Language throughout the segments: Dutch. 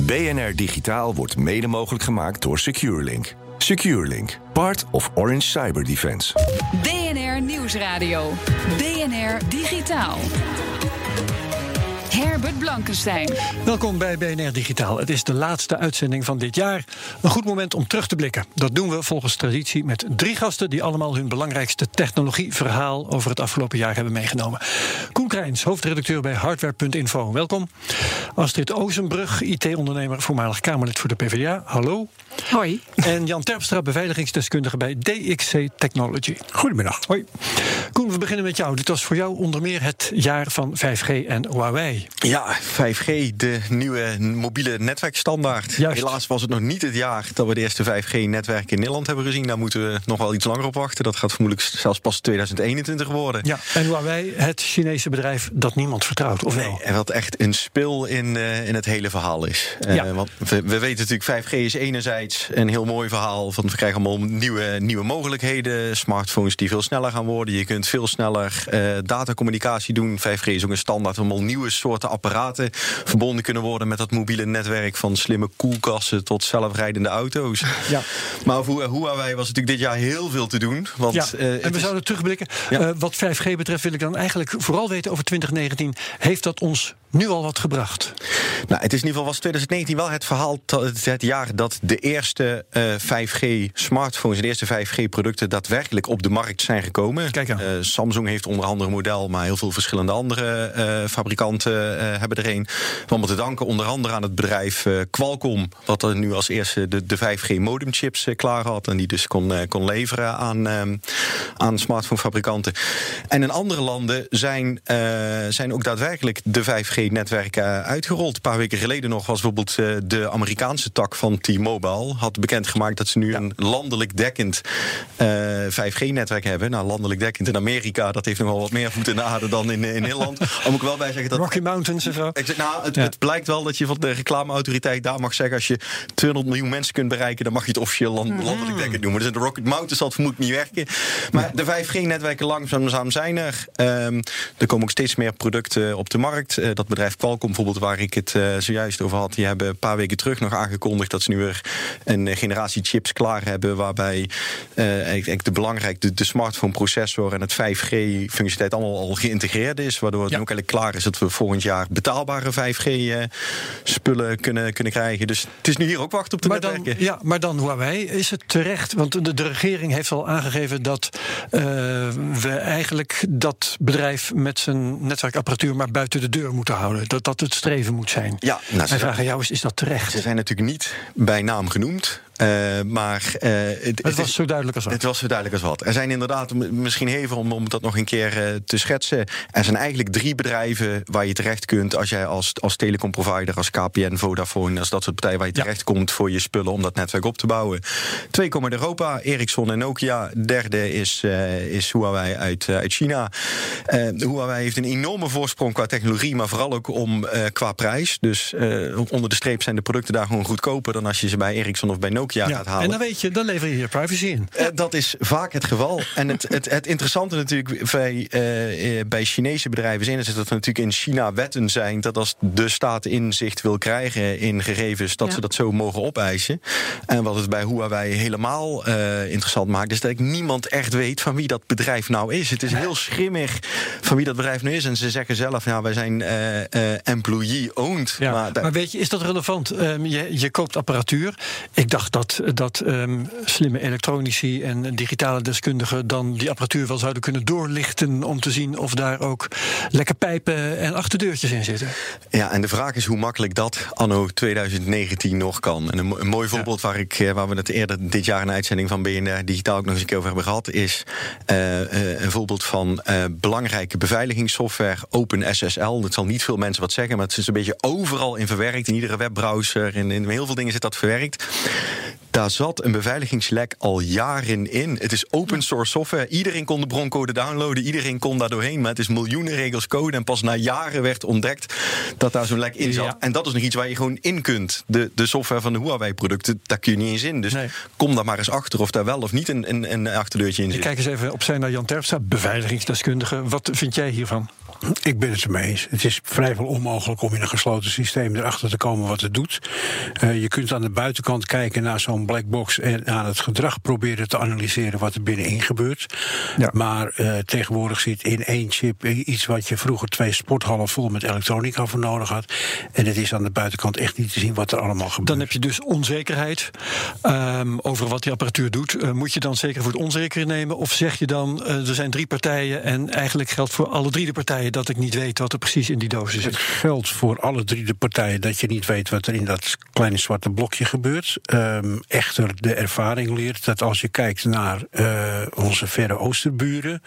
BNR Digitaal wordt mede mogelijk gemaakt door SecureLink. SecureLink, part of Orange Cyber Defense. BNR Nieuwsradio. BNR Digitaal. Herbert Blankenstein. Welkom bij BNR Digitaal. Het is de laatste uitzending van dit jaar. Een goed moment om terug te blikken. Dat doen we volgens traditie met drie gasten die allemaal hun belangrijkste technologieverhaal over het afgelopen jaar hebben meegenomen. Koen Krijns, hoofdredacteur bij Hardware.info. Welkom. Astrid Ozenbrug, IT-ondernemer, voormalig Kamerlid voor de PvdA. Hallo. Hoi. En Jan Terpstra, beveiligingsdeskundige bij DXC Technology. Goedemiddag. Hoi. Koen, we beginnen met jou. Dit was voor jou onder meer het jaar van 5G en Huawei. Ja, 5G, de nieuwe mobiele netwerkstandaard. Juist. Helaas was het nog niet het jaar dat we de eerste 5G-netwerken in Nederland hebben gezien. Daar moeten we nog wel iets langer op wachten. Dat gaat vermoedelijk zelfs pas 2021 worden. Ja, en Huawei, het Chinese bedrijf dat niemand vertrouwt, of wel? Nee, en wat echt een spil in, eh, in het hele verhaal is. Eh, Ja. want we, we weten natuurlijk, 5G is enerzijds een heel mooi verhaal. Van we krijgen allemaal nieuwe, nieuwe mogelijkheden. Smartphones die veel sneller gaan worden. Je kunt veel sneller eh, datacommunicatie doen. 5G is ook een standaard. Allemaal nieuwe soorten apparaten verbonden kunnen worden met dat mobiele netwerk. Van slimme koelkasten tot zelfrijdende auto's. Ja. Maar voor Huawei was natuurlijk dit jaar heel veel te doen. Want, Ja, eh, en we is- zouden terugblikken. Ja. Eh, wat 5G betreft wil ik dan eigenlijk vooral weten over 2019. Heeft dat ons nu al wat gebracht? Nou, het is in ieder geval was 2019 wel het verhaal, dat- het, jaar dat de eerste eh, 5G-smartphones, de eerste 5G-producten daadwerkelijk op de markt zijn gekomen. Kijk aan. Eh, Samsung heeft onder andere een model, maar heel veel verschillende andere eh, fabrikanten eh, hebben er een. Allemaal te danken onder andere aan het bedrijf eh, Qualcomm, wat er nu als eerste de, de 5G-modemchips eh, klaar had en die dus kon, eh, kon leveren aan, eh, aan smartphonefabrikanten. En in andere landen zijn, eh, zijn ook daadwerkelijk de 5G-netwerken uitgerold. Een paar weken geleden nog was bijvoorbeeld eh, de Amerikaanse tak van T-Mobile had bekendgemaakt dat ze nu een landelijk dekkend eh, 5G-netwerk hebben. Nou, landelijk dekkend in Amerika, dat heeft nogal wat meer voet in de aarde dan in, in Nederland. Om ik wel bij zeggen dat Rocky Mountains en zo. ik zeg, nou, het, Ja. het blijkt wel dat je van de reclameautoriteit daar mag zeggen... als je 200 miljoen mensen kunt bereiken... dan mag je het officieel land, landelijk dekkend noemen. Dus in de Rocket Mountains zal het vermoedelijk niet werken. Maar de 5G-netwerken langzaam zijn er. Ehm, er komen ook steeds meer producten op de markt. Eh, dat bedrijf Qualcomm bijvoorbeeld, waar ik het eh, zojuist over had... die hebben een paar weken terug nog aangekondigd... dat ze nu weer een eh, generatie chips klaar hebben... waarbij eh, ik denk de belangrijk de, de smartphone-processor... en het 5G-functionaliteit allemaal al geïntegreerd is... waardoor het Ja. nu ook eigenlijk klaar is dat we volgend jaar betaalbare 5G-spullen kunnen, kunnen krijgen. Dus het is nu hier ook wachten op de Maar dan, ja, maar dan Huawei, is het terecht? Want de, de regering heeft al aangegeven dat we eigenlijk dat bedrijf met zijn netwerkapparatuur maar buiten de deur moeten houden. Dat dat het streven moet zijn. Ja, nou, Mijn vraag aan jou is: is dat terecht? ze zijn natuurlijk niet bij naam genoemd. Eh, maar eh, het, Het was zo duidelijk als wat. Het was zo duidelijk als wat. Er zijn inderdaad, misschien even om, om dat nog een keer eh, te schetsen. Er zijn eigenlijk drie bedrijven waar je terecht kunt als jij als, als telecomprovider, als KPN, Vodafone, als dat soort partijen waar je Ja. terecht komt voor je spullen om dat netwerk op te bouwen. Twee komen uit Europa, Ericsson en Nokia. Derde is, is Huawei uit, uit China. Huawei heeft een enorme voorsprong qua technologie, maar vooral ook om qua prijs. Dus onder de streep zijn de producten daar gewoon goedkoper dan als je ze bij Ericsson of bij Nokia gaat halen. en dan weet je, dan lever je je privacy in. Eh, dat is vaak het geval. En het, het, het interessante natuurlijk bij, eh, eh, bij Chinese bedrijven is dat er natuurlijk in China wetten zijn dat als de staat inzicht wil krijgen in gegevens, dat Ja. ze dat zo mogen opeisen. En wat het bij Huawei helemaal eh, interessant maakt, is dat ik niemand echt weet van wie dat bedrijf nou is. Het is heel schimmig van wie dat bedrijf nu is. En ze zeggen zelf, ja, wij zijn eh, eh, employee-owned. Ja, maar maar weet je, is dat relevant? Ehm, je, je koopt apparatuur. Ik dacht dat, dat ehm, slimme elektronici en digitale deskundigen dan die apparatuur wel zouden kunnen doorlichten om te zien of daar ook lekke pijpen en achterdeurtjes in zitten. Ja, en de vraag is hoe makkelijk dat anno 2019 nog kan. En een, een mooi voorbeeld waar, ik, eh, waar we het eerder dit jaar in een uitzending van BNR Digitaal ook nog eens een keer over hebben gehad, is uh, uh, een voorbeeld van belangrijke beveiligingssoftware, OpenSSL. Dat zal niet veel mensen wat zeggen, maar het is een beetje overal in verwerkt. In iedere webbrowser, in, in heel veel dingen zit dat verwerkt. Daar zat een beveiligingslek al jaren in. Het is open source software. Iedereen kon de broncode downloaden. Iedereen kon daar doorheen. Maar het is miljoenen regels code. En pas na jaren werd ontdekt dat daar zo'n lek in zat. En dat is nog iets waar je gewoon in kunt. De, de software van de Huawei-producten, daar kun je niet eens in. Dus kom daar maar eens achter of daar wel of niet een, een, een achterdeurtje in zit. Kijk eens even opzij naar Jan Terpstra, beveiligingsdeskundige. Wat vind jij hiervan? Ik ben het ermee eens. Het is vrijwel onmogelijk om in een gesloten systeem erachter te komen wat het doet. Uh, je kunt aan de buitenkant kijken naar zo'n black box en aan het gedrag proberen te analyseren wat er binnenin gebeurt. Ja. Maar uh, tegenwoordig zit in één chip iets wat je vroeger twee sporthallen vol met elektronica voor nodig had. En het is aan de buitenkant echt niet te zien wat er allemaal gebeurt. Dan heb je dus onzekerheid um, over wat die apparatuur doet. Uh, moet je dan zeker voor het onzekere nemen? Of zeg je dan, er zijn drie partijen en eigenlijk geldt voor alle drie de partijen dat ik niet weet wat er precies in die dozen zit. Het geldt voor alle drie de partijen dat je niet weet wat er in dat kleine zwarte blokje gebeurt. Um, echter, de ervaring leert dat als je kijkt naar uh, onze verre oosterburen,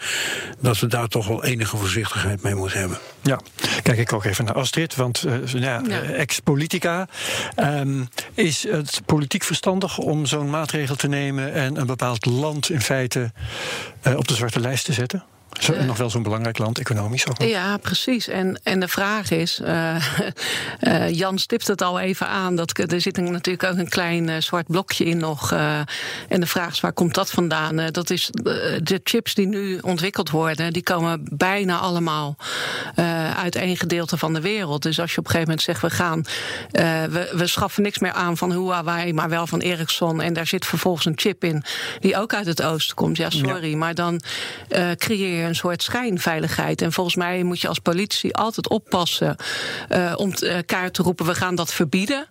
dat we daar toch wel enige voorzichtigheid mee moeten hebben. Ja, kijk ik ook even naar Astrid, want uh, ja, ja. ex-politica. Um, is het politiek verstandig om zo'n maatregel te nemen en een bepaald land in feite uh, op de zwarte lijst te zetten? Zo, nog wel zo'n belangrijk land, economisch ook. Ja, precies. En, en de vraag is, uh, uh, Jan stipt het al even aan, dat er zit natuurlijk ook een klein uh, zwart blokje in nog. en de vraag is, waar komt dat vandaan? dat is de chips die nu ontwikkeld worden, die komen bijna allemaal uit één gedeelte van de wereld. Dus als je op een gegeven moment zegt, we gaan, we, we schaffen niks meer aan van Huawei, maar wel van Ericsson. En daar zit vervolgens een chip in die ook uit het oosten komt. Ja, sorry, ja. maar dan creëer een soort schijnveiligheid. En volgens mij moet je als politie altijd oppassen uh, om elkaar te roepen: we gaan dat verbieden,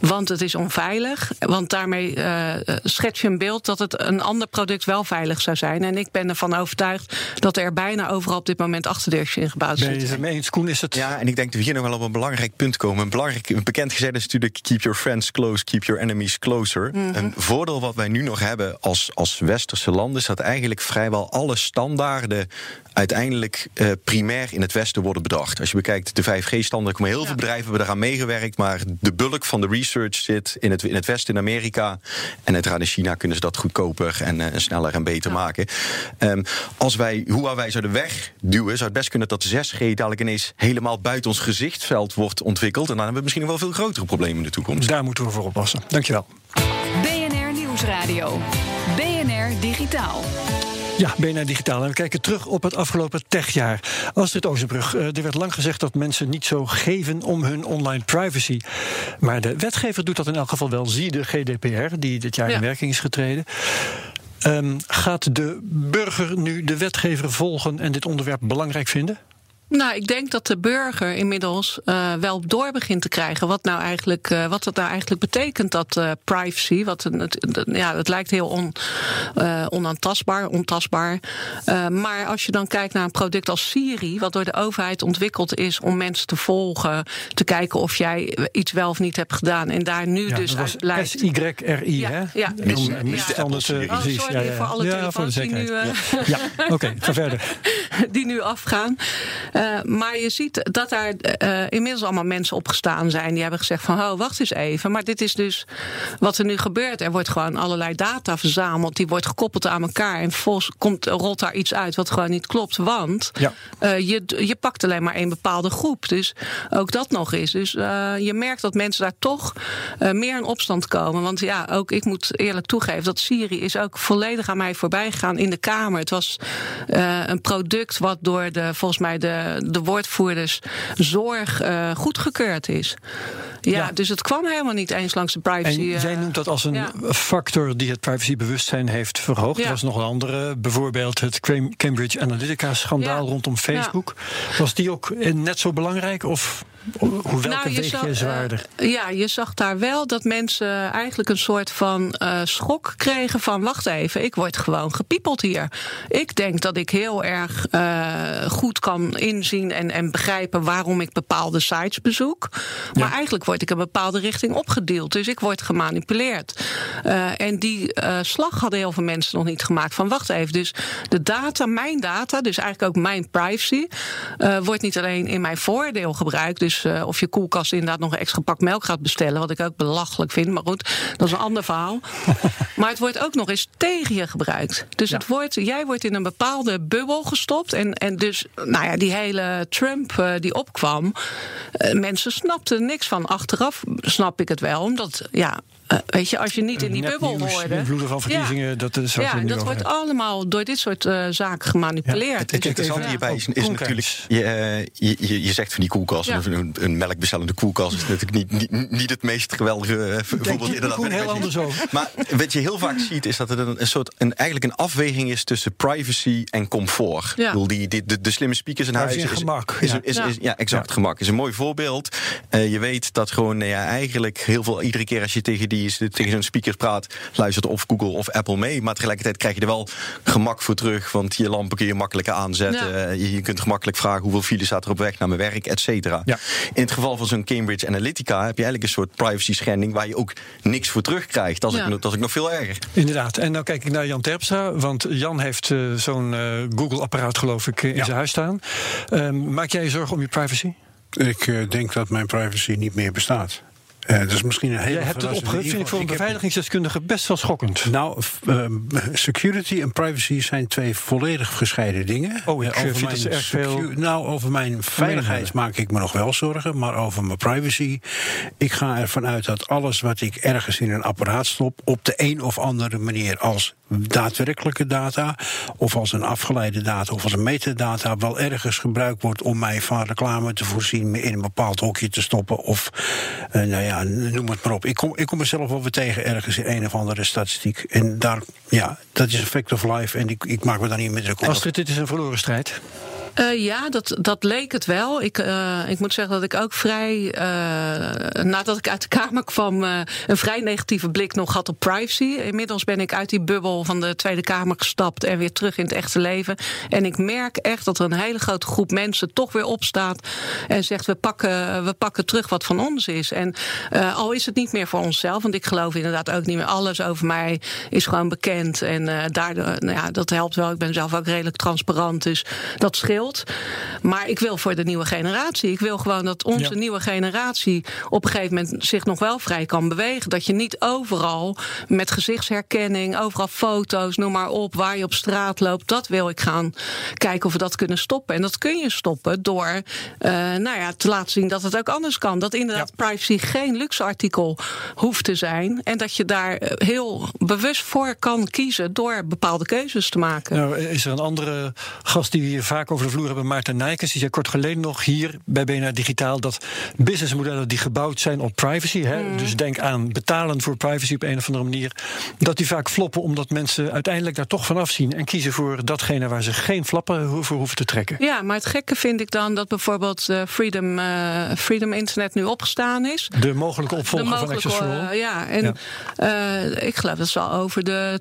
want het is onveilig. Want daarmee uh, schets je een beeld dat het een ander product wel veilig zou zijn. En ik ben ervan overtuigd dat er bijna overal op dit moment achterdeurtjes in gebouwd zitten. Ben je het mee eens, Koen? Is het... Ja, en ik denk dat we hier nog wel op een belangrijk punt komen. Een belangrijk, een bekend gezegd is natuurlijk: keep your friends close, keep your enemies closer. Mm -hmm. Een voordeel wat wij nu nog hebben als, als westerse land is dat eigenlijk vrijwel alle standaarden uiteindelijk uh, primair in het Westen worden bedacht. Als je bekijkt de 5G-standaard, komen heel ja. veel bedrijven hebben eraan meegewerkt, maar de bulk van de research zit in het, in het Westen, in Amerika. En uiteraard in China kunnen ze dat goedkoper en, uh, sneller en beter ja. maken. Um, als wij Huawei zouden wegduwen, zou het best kunnen dat 6G dadelijk ineens helemaal buiten ons gezichtsveld wordt ontwikkeld. En dan hebben we misschien nog wel veel grotere problemen in de toekomst. Daar moeten we voor oppassen. Dankjewel. BNR Nieuwsradio. BNR Digitaal. Ja, BNR Digitaal. En we kijken terug op het afgelopen techjaar. Astrid Ozenbrug, er werd lang gezegd dat mensen niet zo geven om hun online privacy. Maar de wetgever doet dat in elk geval wel. Zie de GDPR, die dit jaar ja. in werking is getreden. Um, gaat de burger nu de wetgever volgen en dit onderwerp belangrijk vinden? Nou, ik denk dat de burger inmiddels uh, wel door begint te krijgen wat nou eigenlijk, uh, wat het nou eigenlijk betekent dat uh, privacy. Wat een, het, ja, het lijkt heel on, onaantastbaar, ontastbaar. maar als je dan kijkt naar een product als Siri, wat door de overheid ontwikkeld is om mensen te volgen, te kijken of jij iets wel of niet hebt gedaan, en daar nu ja, dus uit blijkt. S-Y-R-I, ja, hè? Ja, mis, ja. misstanden oh, sorry ja, ja. voor alle ja, voor de zekerheid. die nu, ja, oké, okay, ga verder. die nu afgaan. Uh, maar je ziet dat daar uh, inmiddels allemaal mensen opgestaan zijn. Die hebben gezegd van, oh, wacht eens even. Maar dit is dus wat er nu gebeurt. Er wordt gewoon allerlei data verzameld. Die wordt gekoppeld aan elkaar. En vervolgens komt, rolt daar iets uit wat gewoon niet klopt. Want ja. uh, je, je pakt alleen maar één bepaalde groep. Dus ook dat nog eens. Dus je merkt dat mensen daar toch meer in opstand komen. Want ja, ook ik moet eerlijk toegeven dat Siri is ook volledig aan mij voorbij gegaan in de Kamer. Het was een product wat door de, volgens mij de, de woordvoerders zorg uh, goedgekeurd is. Ja, ja, dus het kwam helemaal niet eens langs de privacy. En jij noemt dat als een ja. factor die het privacybewustzijn heeft verhoogd. Ja. Er was nog een andere, bijvoorbeeld het Cambridge Analytica-schandaal rondom Facebook. Was die ook net zo belangrijk? Of Hoe welke nou, je zwaarder? Uh, ja, je zag daar wel dat mensen eigenlijk een soort van uh, schok kregen van... wacht even, ik word gewoon gepiepeld hier. Ik denk dat ik heel erg uh, goed kan inzien en, en begrijpen... waarom ik bepaalde sites bezoek. Maar ja. eigenlijk word ik een bepaalde richting opgedeeld. Dus ik word gemanipuleerd. en die slag hadden heel veel mensen nog niet gemaakt. Van wacht even, dus de data, mijn data... dus eigenlijk ook mijn privacy... wordt niet alleen in mijn voordeel gebruikt... Dus uh, of je koelkast inderdaad nog een extra pak melk gaat bestellen. Wat ik ook belachelijk vind. Maar goed, dat is een ander verhaal. maar het wordt ook nog eens tegen je gebruikt. Dus ja. het wordt, jij wordt in een bepaalde bubbel gestopt. En, en dus, nou ja, die hele Trump uh, die opkwam. Uh, mensen snapten niks van. Achteraf snap ik het wel. Omdat, ja, uh, weet je, als je niet in die bubbel hoorde. Invloeden van verkiezingen, ja. dat is Ja, dat wordt allemaal door dit soort uh, zaken gemanipuleerd. Ja, het, het interessante hierbij is, is natuurlijk. Je, je, je, zegt van die koelkast, ja. een, een melkbestellende koelkast is natuurlijk niet, niet, niet het meest geweldige voorbeeld. Inderdaad, heel anders over. Maar wat je heel vaak ziet, is dat het een, een soort een, eigenlijk een afweging is tussen privacy en comfort. Ja. Ik bedoel, die, die, de, de slimme speakers in huis is, gemak. Is, is, is, ja. exact, gemak is een mooi voorbeeld. je weet dat gewoon nou ja, eigenlijk heel veel, iedere keer als je tegen die die tegen zo'n speaker praat, luistert of Google of Apple mee. Maar tegelijkertijd krijg je er wel gemak voor terug. Want je lampen kun je makkelijker aanzetten. Ja. Je, je, kunt gemakkelijk vragen hoeveel file staat er op weg naar mijn werk, et cetera. Ja. In het geval van zo'n Cambridge Analytica heb je eigenlijk een soort privacy schending waar je ook niks voor terugkrijgt. Dat is, ja. ik, nog veel erger. Inderdaad. En dan kijk ik naar Jan Terpstra. Want Jan heeft uh, zo'n uh, Google-apparaat, geloof ik, in zijn huis staan. Uh, maak jij je zorgen om je privacy? Ik uh, denk dat mijn privacy niet meer bestaat. Uh, dat is misschien een hele Jij hebt het opgericht, vind ik voor een beveiligingsdeskundige best wel schokkend. Nou, uh, security en privacy zijn twee volledig gescheiden dingen. Oh, ik uh, over vind veel... Nou, over mijn veiligheid maak ik me nog wel zorgen, maar over mijn privacy... ik ga ervan uit dat alles wat ik ergens in een apparaat stop... op de een of andere manier als daadwerkelijke data... of als een afgeleide data of als een metadata... wel ergens gebruikt wordt om mij van reclame te voorzien... me in een bepaald hokje te stoppen of... nou ja, noem het maar op. Ik kom, ik kom mezelf wel weer tegen ergens in een of andere statistiek. En daar, ja, dat is een fact of life. En ik, ik maak me daar niet meer druk om. Astrid, dit is een verloren strijd. Uh, ja, dat, dat leek het wel. Ik, uh, ik moet zeggen dat ik ook vrij, uh, nadat ik uit de Kamer kwam, een vrij negatieve blik nog had op privacy. Inmiddels ben ik uit die bubbel van de Tweede Kamer gestapt en weer terug in het echte leven. En ik merk echt dat er een hele grote groep mensen toch weer opstaat en zegt: we pakken, we pakken terug wat van ons is. En al is het niet meer voor onszelf, want ik geloof inderdaad ook niet meer alles over mij is gewoon bekend. En daardoor, nou ja, dat helpt wel. Ik ben zelf ook redelijk transparant, dus dat scheelt. Maar ik wil voor de nieuwe generatie. Ik wil gewoon dat onze ja. nieuwe generatie op een gegeven moment zich nog wel vrij kan bewegen. Dat je niet overal met gezichtsherkenning, overal foto's, noem maar op, waar je op straat loopt. Dat wil ik gaan kijken of we dat kunnen stoppen. En dat kun je stoppen door uh, nou ja, te laten zien dat het ook anders kan. Dat inderdaad ja. privacy geen luxe artikel hoeft te zijn. En dat je daar heel bewust voor kan kiezen door bepaalde keuzes te maken. Nou, is er een andere gast die hier vaak over de vloer hebben, Maarten Nijkens. Die zei kort geleden nog hier bij BNR Digitaal dat businessmodellen die gebouwd zijn op privacy, hè, mm. dus denk aan betalen voor privacy op een of andere manier, dat die vaak floppen omdat mensen uiteindelijk daar toch van afzien en kiezen voor datgene waar ze geen flappen voor hoeven te trekken. Ja, maar het gekke vind ik dan dat bijvoorbeeld uh, Freedom, uh, Freedom Internet nu opgestaan is. De mogelijke opvolger de mogelijke, van Access for All. Uh, ja, en ja. Uh, ik geloof dat ze al over de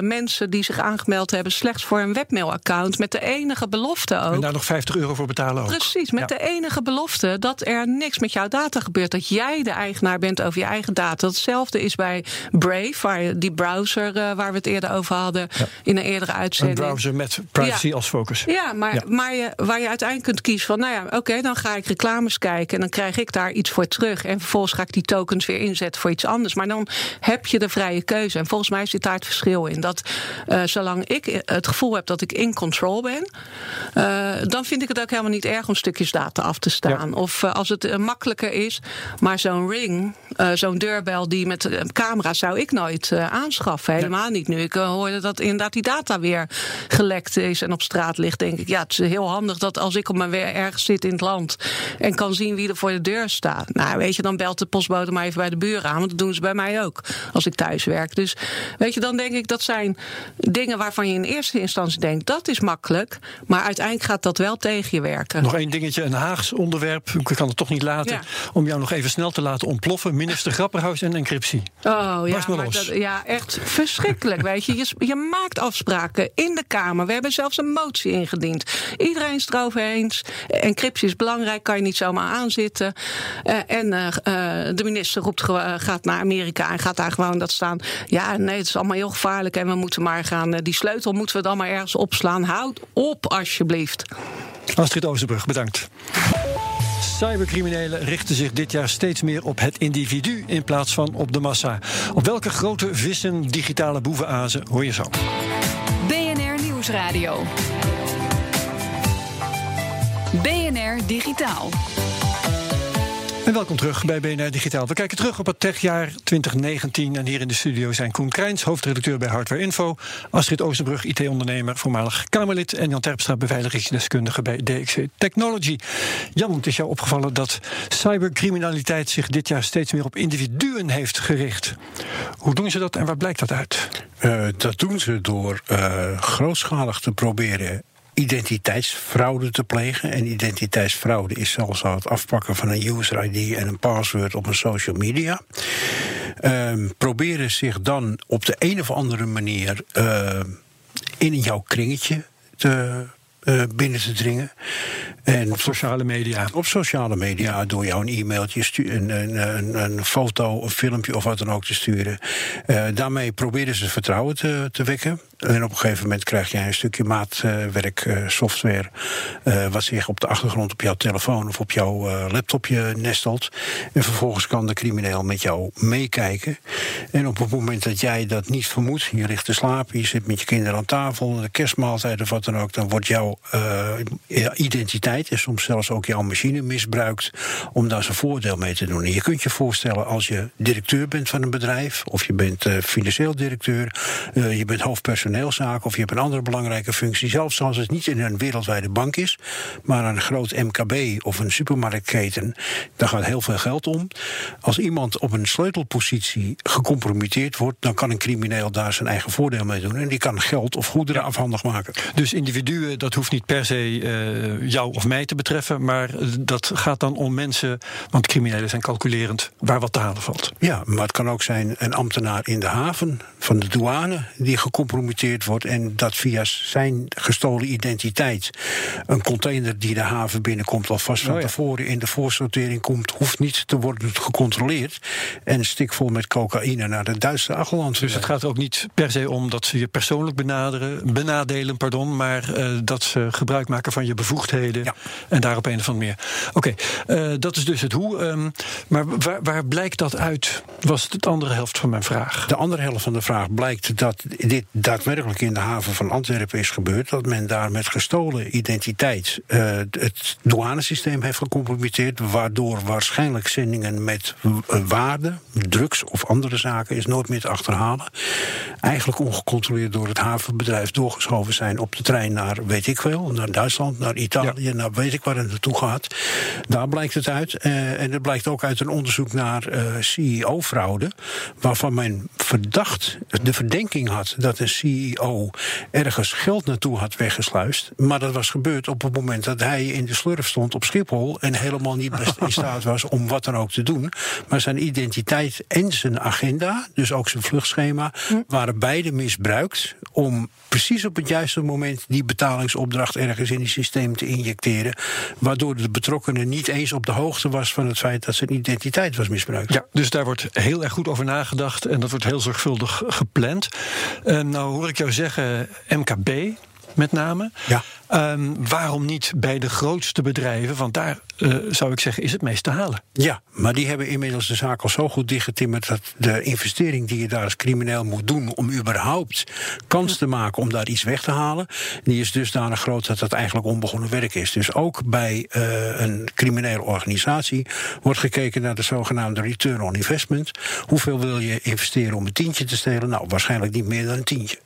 10.000 mensen die zich aangemeld hebben slechts voor een webmailaccount met de enige belofte ook. En daar nog 50 euro voor betalen ook. Precies, met ja. de enige belofte dat er niks met jouw data gebeurt. Dat jij de eigenaar bent over je eigen data. Hetzelfde is bij Brave, waar die browser uh, waar we het eerder over hadden ja. in een eerdere uitzending. Een browser met privacy ja. als focus. Ja, maar, maar je, waar je uiteindelijk kunt kiezen van, nou ja, oké, okay, dan ga ik reclames kijken en dan krijg ik daar iets voor terug. En vervolgens ga ik die tokens weer inzetten voor iets anders. Maar dan heb je de vrije keuze. En volgens mij zit daar het verschil in. Dat uh, zolang ik het gevoel heb dat ik in control ben, uh, dan vind ik het ook helemaal niet erg om stukjes data af te staan. Ja. Of uh, als het uh, makkelijker is. Maar zo'n ring, zo'n deurbel die met camera zou ik nooit aanschaffen. Helemaal ja. niet. Nu ik hoorde dat inderdaad die data weer gelekt is en op straat ligt, denk ik. Ja, het is heel handig dat als ik op mijn weer ergens zit in het land en kan zien wie er voor de deur staat. Nou, weet je, dan belt de postbode maar even bij de buren aan. Want dat doen ze bij mij ook als ik thuis werk. Dus weet je, dan denk ik dat zijn dingen waarvan je in eerste instantie denkt dat is makkelijk. Maar Maar uiteindelijk gaat dat wel tegen je werken. Nog één dingetje, een Haags onderwerp. Ik kan het toch niet laten. Om jou nog even snel te laten ontploffen. Minister Grapperhaus en encryptie. Oh ja, maar dat, ja echt verschrikkelijk. weet je. je. Je maakt afspraken in de Kamer. We hebben zelfs een motie ingediend. Iedereen is het erover eens. Encryptie is belangrijk, kan je niet zomaar aanzitten. Uh, en uh, de minister roept, gaat naar Amerika en gaat daar gewoon dat staan. Ja, nee, het is allemaal heel gevaarlijk en we moeten maar gaan. die sleutel moeten we dan maar ergens opslaan. Houd op, alsjeblieft. Astrid Oosterbrug, bedankt. Cybercriminelen richten zich dit jaar steeds meer op het individu in plaats van op de massa. Op welke grote vissen digitale boevenazen hoor je zo? BNR Nieuwsradio. BNR Digitaal. En welkom terug bij BNR Digitaal. We kijken terug op het techjaar 2019. En hier in de studio zijn Koen Krijns, hoofdredacteur bij Hardware Info. Astrid Oosterbrug, IT-ondernemer, voormalig Kamerlid. En Jan Terpstra, beveiligingsdeskundige bij DXC Technology. Jan, het is jou opgevallen dat cybercriminaliteit zich dit jaar steeds meer op individuen heeft gericht. Hoe doen ze dat en waar blijkt dat uit? Uh, dat doen ze door uh, grootschalig te proberen identiteitsfraude te plegen. En identiteitsfraude is zelfs al het afpakken van een user ID en een password op een social media. Uh, proberen zich dan op de een of andere manier uh, in jouw kringetje te uh, binnen te dringen. En op sociale media. Op sociale media, door jou een e-mailtje, een, een, een, foto, een filmpje of wat dan ook te sturen. Uh, daarmee proberen ze vertrouwen te, te wekken. En op een gegeven moment krijg jij een stukje maatwerksoftware. Uh, wat zich op de achtergrond op jouw telefoon of op jouw uh, laptopje nestelt. En vervolgens kan de crimineel met jou meekijken. En op het moment dat jij dat niet vermoedt, je ligt te slapen, je zit met je kinderen aan tafel, de kerstmaaltijd of wat dan ook, dan wordt jouw uh, identiteit en soms zelfs ook jouw machine misbruikt om daar zijn voordeel mee te doen. En je kunt je voorstellen als je directeur bent van een bedrijf, of je bent financieel directeur, je bent hoofdpersoneel personeelszaken of je hebt een andere belangrijke functie, zelfs als het niet in een wereldwijde bank is, maar een groot MKB of een supermarktketen, daar gaat heel veel geld om. Als iemand op een sleutelpositie gecompromitteerd wordt, dan kan een crimineel daar zijn eigen voordeel mee doen en die kan geld of goederen afhandig maken. Dus individuen, dat hoeft niet per se uh, jou of mij te betreffen, maar dat gaat dan om mensen, want criminelen zijn calculerend waar wat te halen valt. Ja, maar het kan ook zijn een ambtenaar in de haven van de douane die gecompromitteerd wordt en dat via zijn gestolen identiteit een container die de haven binnenkomt alvast van oh tevoren in de voorsortering komt, hoeft niet te worden gecontroleerd en stikvol met cocaïne naar de Duitse achterland. Dus het gaat ook niet per se om dat ze je persoonlijk benaderen, benadelen, pardon, maar uh, dat ze gebruik maken van je bevoegdheden ja. En daarop een of andere meer. Oké, okay, uh, dat is dus het hoe. Um, maar waar, waar blijkt dat uit? Was het de andere helft van mijn vraag? De andere helft van de vraag blijkt dat dit daadwerkelijk in de haven van Antwerpen is gebeurd. Dat men daar met gestolen identiteit uh, het douanesysteem heeft gecompromitteerd. Waardoor waarschijnlijk zendingen met waarde, drugs of andere zaken is nooit meer te achterhalen. Eigenlijk ongecontroleerd door het havenbedrijf doorgeschoven zijn op de trein naar weet ik veel, naar Duitsland, naar Italië, ja. Naar weet ik waar het naartoe gaat. Daar blijkt het uit. Uh, en het blijkt ook uit een onderzoek naar uh, CEO-fraude. Waarvan men verdacht, de verdenking had dat CEO CEO ergens geld naartoe had weggesluist. Maar dat was gebeurd op het moment dat hij in de slurf stond op Schiphol. en helemaal niet in staat was om wat dan ook te doen. Maar zijn identiteit en zijn agenda, dus ook zijn vluchtschema. waren beide misbruikt om precies op het juiste moment die betalingsopdracht ergens in het systeem te injecteren. Waardoor de betrokkenen niet eens op de hoogte was van het feit dat zijn identiteit was misbruikt. Ja, dus daar wordt heel erg goed over nagedacht en dat wordt heel zorgvuldig gepland. En nou hoor ik jou zeggen, MKB met name. Ja. Um, waarom niet bij de grootste bedrijven? Want daar uh, zou ik zeggen, is het meest te halen. Ja, maar die hebben inmiddels de zaak al zo goed dichtgetimmerd dat de investering die je daar als crimineel moet doen om überhaupt kans te maken om daar iets weg te halen, die is dusdanig groot dat dat eigenlijk onbegonnen werk is. Dus ook bij uh, een criminele organisatie wordt gekeken naar de zogenaamde return on investment. Hoeveel wil je investeren om een tientje te stelen? Nou, waarschijnlijk niet meer dan een tientje.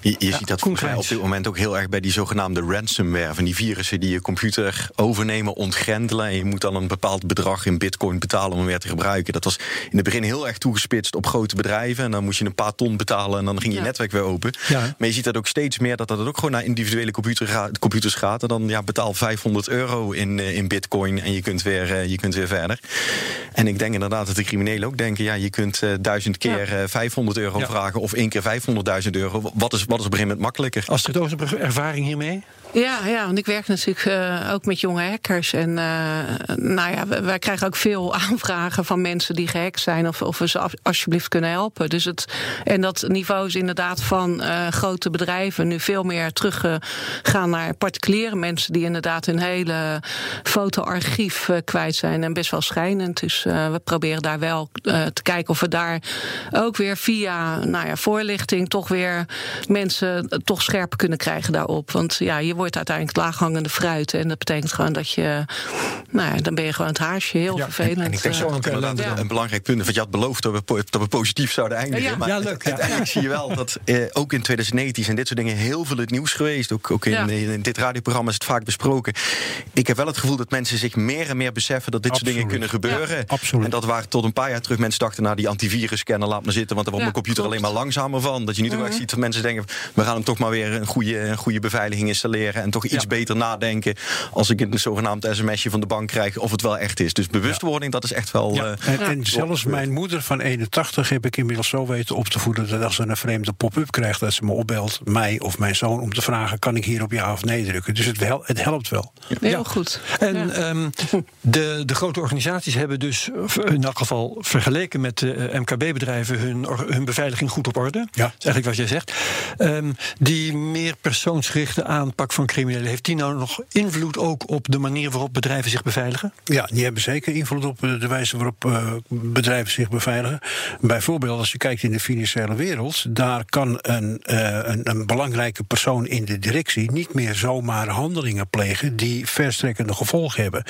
Je, je ziet dat volgens mij op dit moment ook heel erg bij die zogenaamde ransomware. Van die virussen die je computer overnemen, ontgrendelen. En je moet dan een bepaald bedrag in bitcoin betalen om hem weer te gebruiken. Dat was in het begin heel erg toegespitst op grote bedrijven. En dan moest je een paar ton betalen en dan ging je netwerk weer open. Ja. Maar je ziet dat ook steeds meer dat dat ook gewoon naar individuele computers gaat. En dan ja, betaal 500 euro in, uh, in bitcoin en je kunt, weer, uh, je kunt weer verder. En ik denk inderdaad dat de criminelen ook denken: ja, je kunt uh, duizend keer ja. 500 euro ja. vragen of één keer 500.000 euro. Wat is, wat is op een gegeven moment makkelijker? Astrid Oosterbrug, ervaring hiermee? Ja, ja, want ik werk natuurlijk uh, ook met jonge hackers. En uh, nou ja, wij krijgen ook veel aanvragen van mensen die gehackt zijn of, of we ze alsjeblieft kunnen helpen. Dus het, en dat niveau is inderdaad van uh, grote bedrijven nu veel meer teruggegaan naar particuliere mensen die inderdaad hun hele fotoarchief kwijt zijn en best wel schijnend. Dus we proberen daar wel te kijken of we daar ook weer via nou ja, voorlichting toch weer mensen toch scherp kunnen krijgen daarop. Want ja, je wordt uiteindelijk laaghangende fruit. En dat betekent gewoon dat je, nou ja, dan ben je gewoon het haasje. Heel ja, vervelend. En, en ik denk zo ook een, ja. een belangrijk punt. Want je had beloofd dat we, dat we positief zouden eindigen. Ja, maar ja leuk. Uiteindelijk zie je wel dat eh, ook in 2019 zijn dit soort dingen heel veel het nieuws geweest. Ook, ook in, in, in, dit radioprogramma is het vaak besproken. Ik heb wel het gevoel dat mensen zich meer en meer beseffen dat dit absoluut. soort dingen kunnen gebeuren. absoluut. En dat waar tot een paar jaar terug mensen dachten, nou die antivirus-scanner laat maar zitten, want daar wordt mijn computer alleen maar langzamer van. Dat je nu toch mm -hmm. ziet dat mensen denken, we gaan hem toch maar weer een goede, een goede beveiliging installeren en toch iets beter nadenken als ik een zogenaamd sms'je van de bank krijg of het wel echt is. Dus bewustwording, dat is echt wel. Ja. Uh, en, en zelfs mijn moeder van 81 heb ik inmiddels zo weten op te voeden dat als ze een vreemde pop-up krijgt, dat ze me opbelt, mij of mijn zoon, om te vragen: kan ik hier op ja of nee drukken? Dus het, hel het helpt wel. Heel ja. goed. En ja. um, de, de grote organisaties hebben dus in elk geval vergeleken met de MKB-bedrijven hun, hun beveiliging goed op orde. Ja. Dat is eigenlijk wat jij zegt. Um, die meer persoonsgerichte aanpak van criminelen, heeft die nou nog invloed ook op de manier waarop bedrijven zich beveiligen? Ja, die hebben zeker invloed op de wijze waarop uh, bedrijven zich beveiligen. Bijvoorbeeld, als je kijkt in de financiële wereld, daar kan een, uh, een, een, belangrijke persoon in de directie niet meer zomaar handelingen plegen die verstrekkende gevolgen hebben.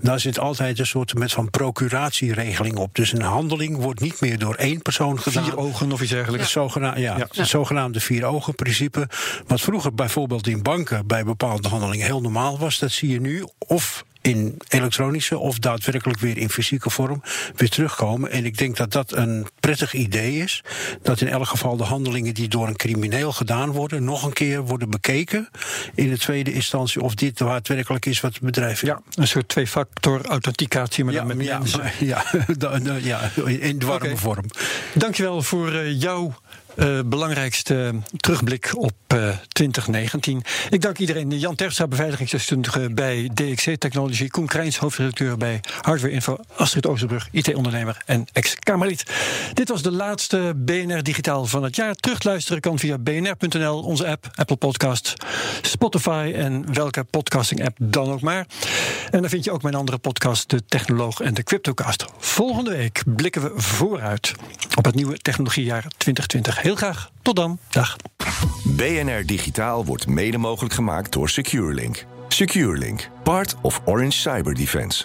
Daar zit altijd een soort met van procuratieregeling op. Dus een handeling wordt niet meer door één persoon gedaan. Vier ogen of iets dergelijks. Het zogenaamde, ja, ja. Het zogenaamde vier ogen principe. Wat vroeger bijvoorbeeld in banken bij bepaalde handelingen heel normaal was, dat zie je nu of in elektronische of daadwerkelijk weer in fysieke vorm weer terugkomen. En ik denk dat dat een prettig idee is. Dat in elk geval de handelingen die door een crimineel gedaan worden, nog een keer worden bekeken. In de tweede instantie of dit daadwerkelijk is wat het bedrijf. Ja, een soort twee-factor authenticatie, maar ja, dan met ja, ja, ja, in warme okay. vorm. Dankjewel voor uh, jouw uh, belangrijkste terugblik op uh, 2019. Ik dank iedereen. Jan Terstra, beveiligingsdeskundige bij DXC Technology. Koen Krijns, hoofdredacteur bij Hardware Info. Astrid Oosterbrug, IT-ondernemer en ex-Kamerlid. Dit was de laatste BNR Digitaal van het jaar. Terugluisteren kan via bnr.nl, onze app, Apple Podcasts, Spotify en welke podcasting-app dan ook maar. En dan vind je ook mijn andere podcast, De Technoloog en de Cryptocast. Volgende week blikken we vooruit op het nieuwe technologiejaar 2020. Heel graag. Tot dan. Dag. BNR Digitaal wordt mede mogelijk gemaakt door SecureLink. SecureLink, part of Orange Cyber Defense.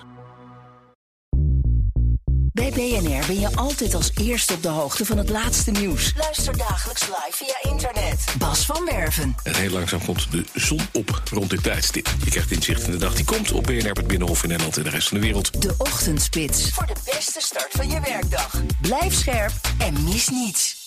Bij BNR ben je altijd als eerste op de hoogte van het laatste nieuws. Luister dagelijks live via internet. Bas van Werven. En heel langzaam komt de zon op rond dit tijdstip. Je krijgt inzicht in de dag die komt op BNR, het Binnenhof in Nederland en de rest van de wereld. De Ochtendspits. Voor de beste start van je werkdag. Blijf scherp en mis niets.